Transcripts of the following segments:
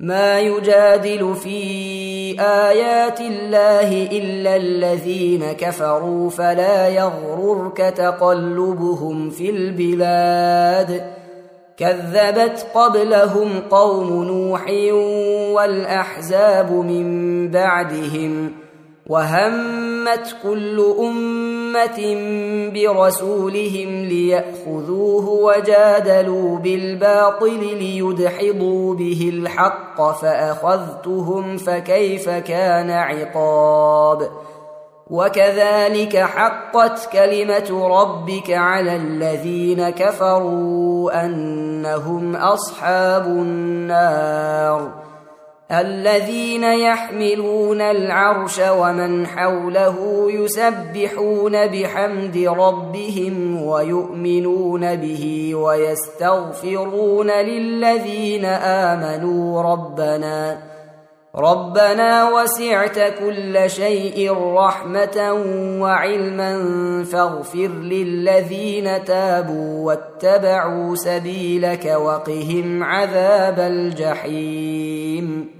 ما يجادل في آيات الله إلا الذين كفروا فلا يغررك تقلبهم في البلاد. كذبت قبلهم قوم نوح والأحزاب من بعدهم. وهمت كل أمة برسولهم ليأخذوه وجادلوا بالباطل ليدحضوا به الحق فأخذتهم فكيف كان عقاب وكذلك حقت كلمة ربك على الذين كفروا أنهم أصحاب النار الذين يحملون العرش ومن حوله يسبحون بحمد ربهم ويؤمنون به ويستغفرون للذين آمنوا ربنا ربنا وسعت كل شيء رحمة وعلما فاغفر للذين تابوا واتبعوا سبيلك وقهم عذاب الجحيم.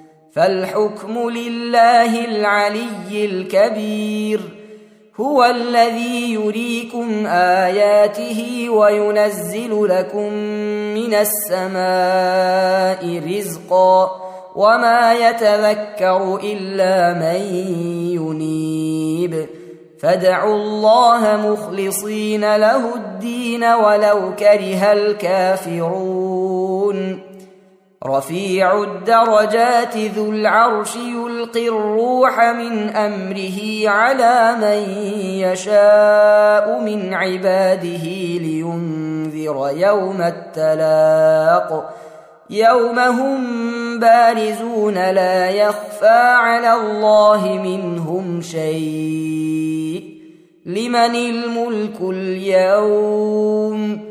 فالحكم لله العلي الكبير. هو الذي يريكم آياته وينزل لكم من السماء رزقا وما يتذكر إلا من ينيب. فادعوا الله مخلصين له الدين ولو كره الكافرون. رفيع الدرجات ذو العرش يلقي الروح من أمره على من يشاء من عباده لينذر يوم التلاق. يوم هم بارزون لا يخفى على الله منهم شيء. لمن الملك اليوم؟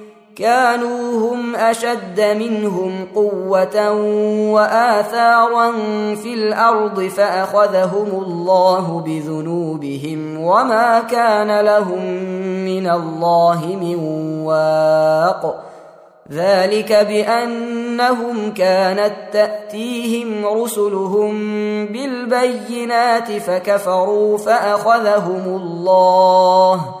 كانوا هم أشد منهم قوة وآثارا في الأرض فأخذهم الله بذنوبهم وما كان لهم من الله من واق. ذلك بأنهم كانت تأتيهم رسلهم بالبينات فكفروا فأخذهم الله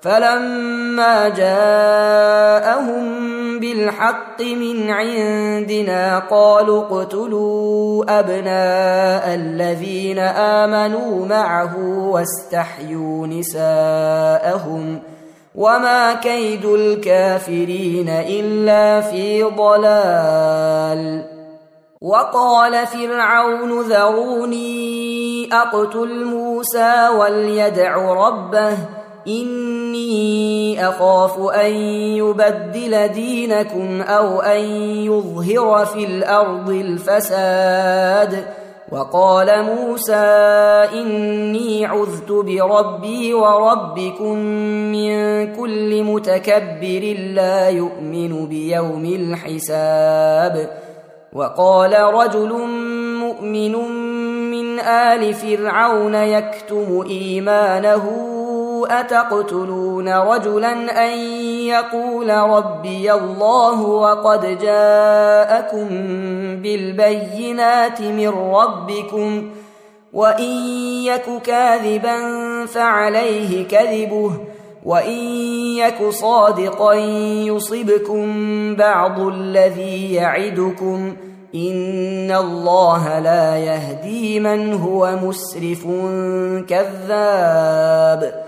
فلما جاءهم بالحق من عندنا قالوا اقتلوا أبناء الذين آمنوا معه واستحيوا نساءهم وما كيد الكافرين إلا في ضلال. وقال فرعون ذروني أقتل موسى وليدع ربه اني اخاف ان يبدل دينكم أو ان يظهر في الأرض الفساد وقال موسى اني عذت بربي وربكم من كل متكبر لا يؤمن بيوم الحساب وقال رجل مؤمن من ال فرعون يكتم ايمانه أتقتلون رجلا أن يقول ربي الله وقد جاءكم بالبينات من ربكم وإن يك كاذبا فعليه كذبه وإن يك صادقا يصبكم بعض الذي يعدكم إن الله لا يهدي من هو مسرف كذاب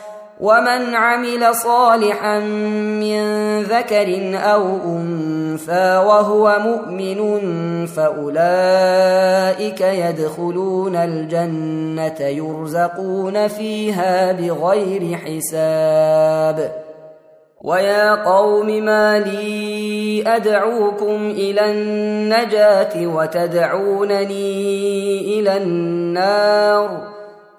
ومن عمل صالحا من ذكر أو أنثى وهو مؤمن فأولئك يدخلون الجنة يرزقون فيها بغير حساب. ويا قوم ما لي أدعوكم إلى النجاة وتدعونني إلى النار.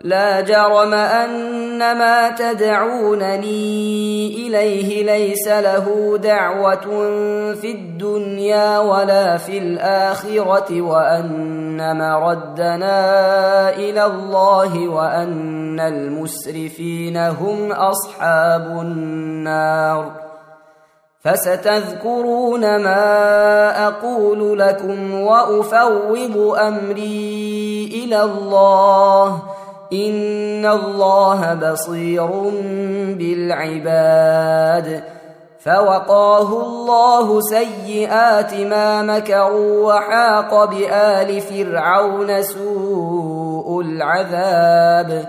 لا جرم أن ما تدعونني إليه ليس له دعوة في الدنيا ولا في الآخرة وأن مردنا إلى الله وأن المسرفين هم أصحاب النار. فستذكرون ما أقول لكم وأفوض أمري إلى الله ان الله بصير بالعباد فوقاه الله سيئات ما مكروا وحاق بال فرعون سوء العذاب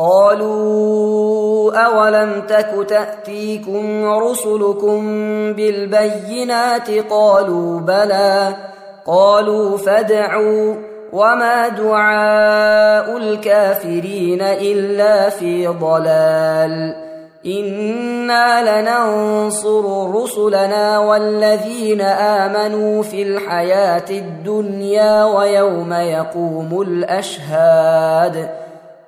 قالوا أولم تك تأتيكم رسلكم بالبينات قالوا بلى قالوا فادعوا وما دعاء الكافرين إلا في ضلال إنا لننصر رسلنا والذين آمنوا في الحياة الدنيا ويوم يقوم الأشهاد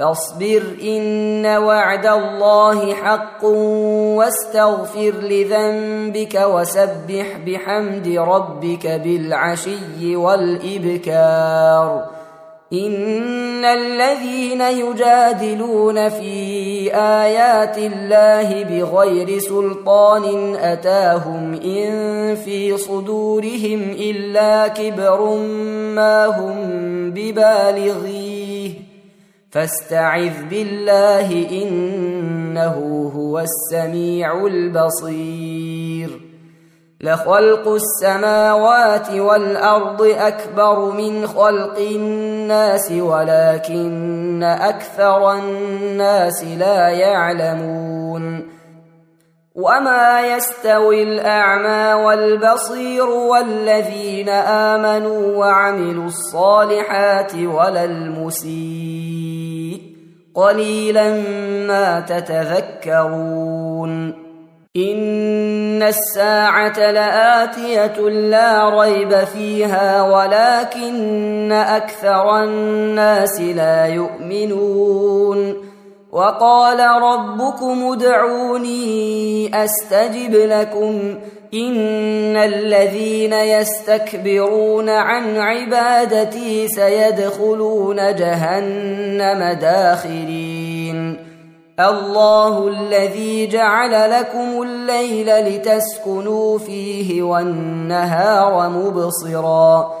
فاصبر إن وعد الله حق واستغفر لذنبك وسبح بحمد ربك بالعشي والإبكار. إن الذين يجادلون في آيات الله بغير سلطان أتاهم إن في صدورهم إلا كبر ما هم ببالغيه. فاستعذ بالله إنه هو السميع البصير. لخلق السماوات والأرض أكبر من خلق الناس ولكن أكثر الناس لا يعلمون. وما يستوي الاعمى والبصير والذين امنوا وعملوا الصالحات ولا المسيء قليلا ما تتذكرون ان الساعة لاتيه لا ريب فيها ولكن أكثر الناس لا يؤمنون وقال ربكم ادعوني أستجب لكم إن الذين يستكبرون عن عبادتي سيدخلون جهنم داخرين. الله الذي جعل لكم الليل لتسكنوا فيه والنهار مبصرا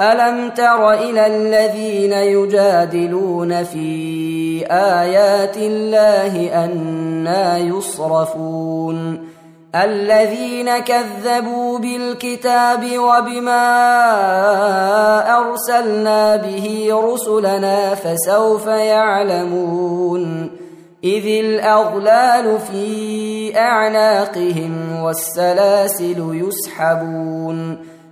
ألم تر إلى الذين يجادلون في آيات الله أنا يصرفون؟ الذين كذبوا بالكتاب وبما أرسلنا به رسلنا فسوف يعلمون. إذ الأغلال في أعناقهم والسلاسل يسحبون.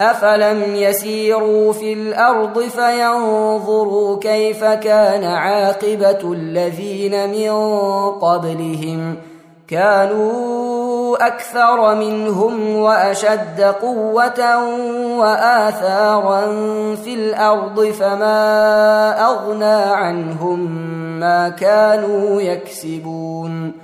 أفلم يسيروا في الأرض فينظروا كيف كان عاقبة الذين من قبلهم كانوا أكثر منهم وأشد قوة وآثارا في الأرض فما أغنى عنهم ما كانوا يكسبون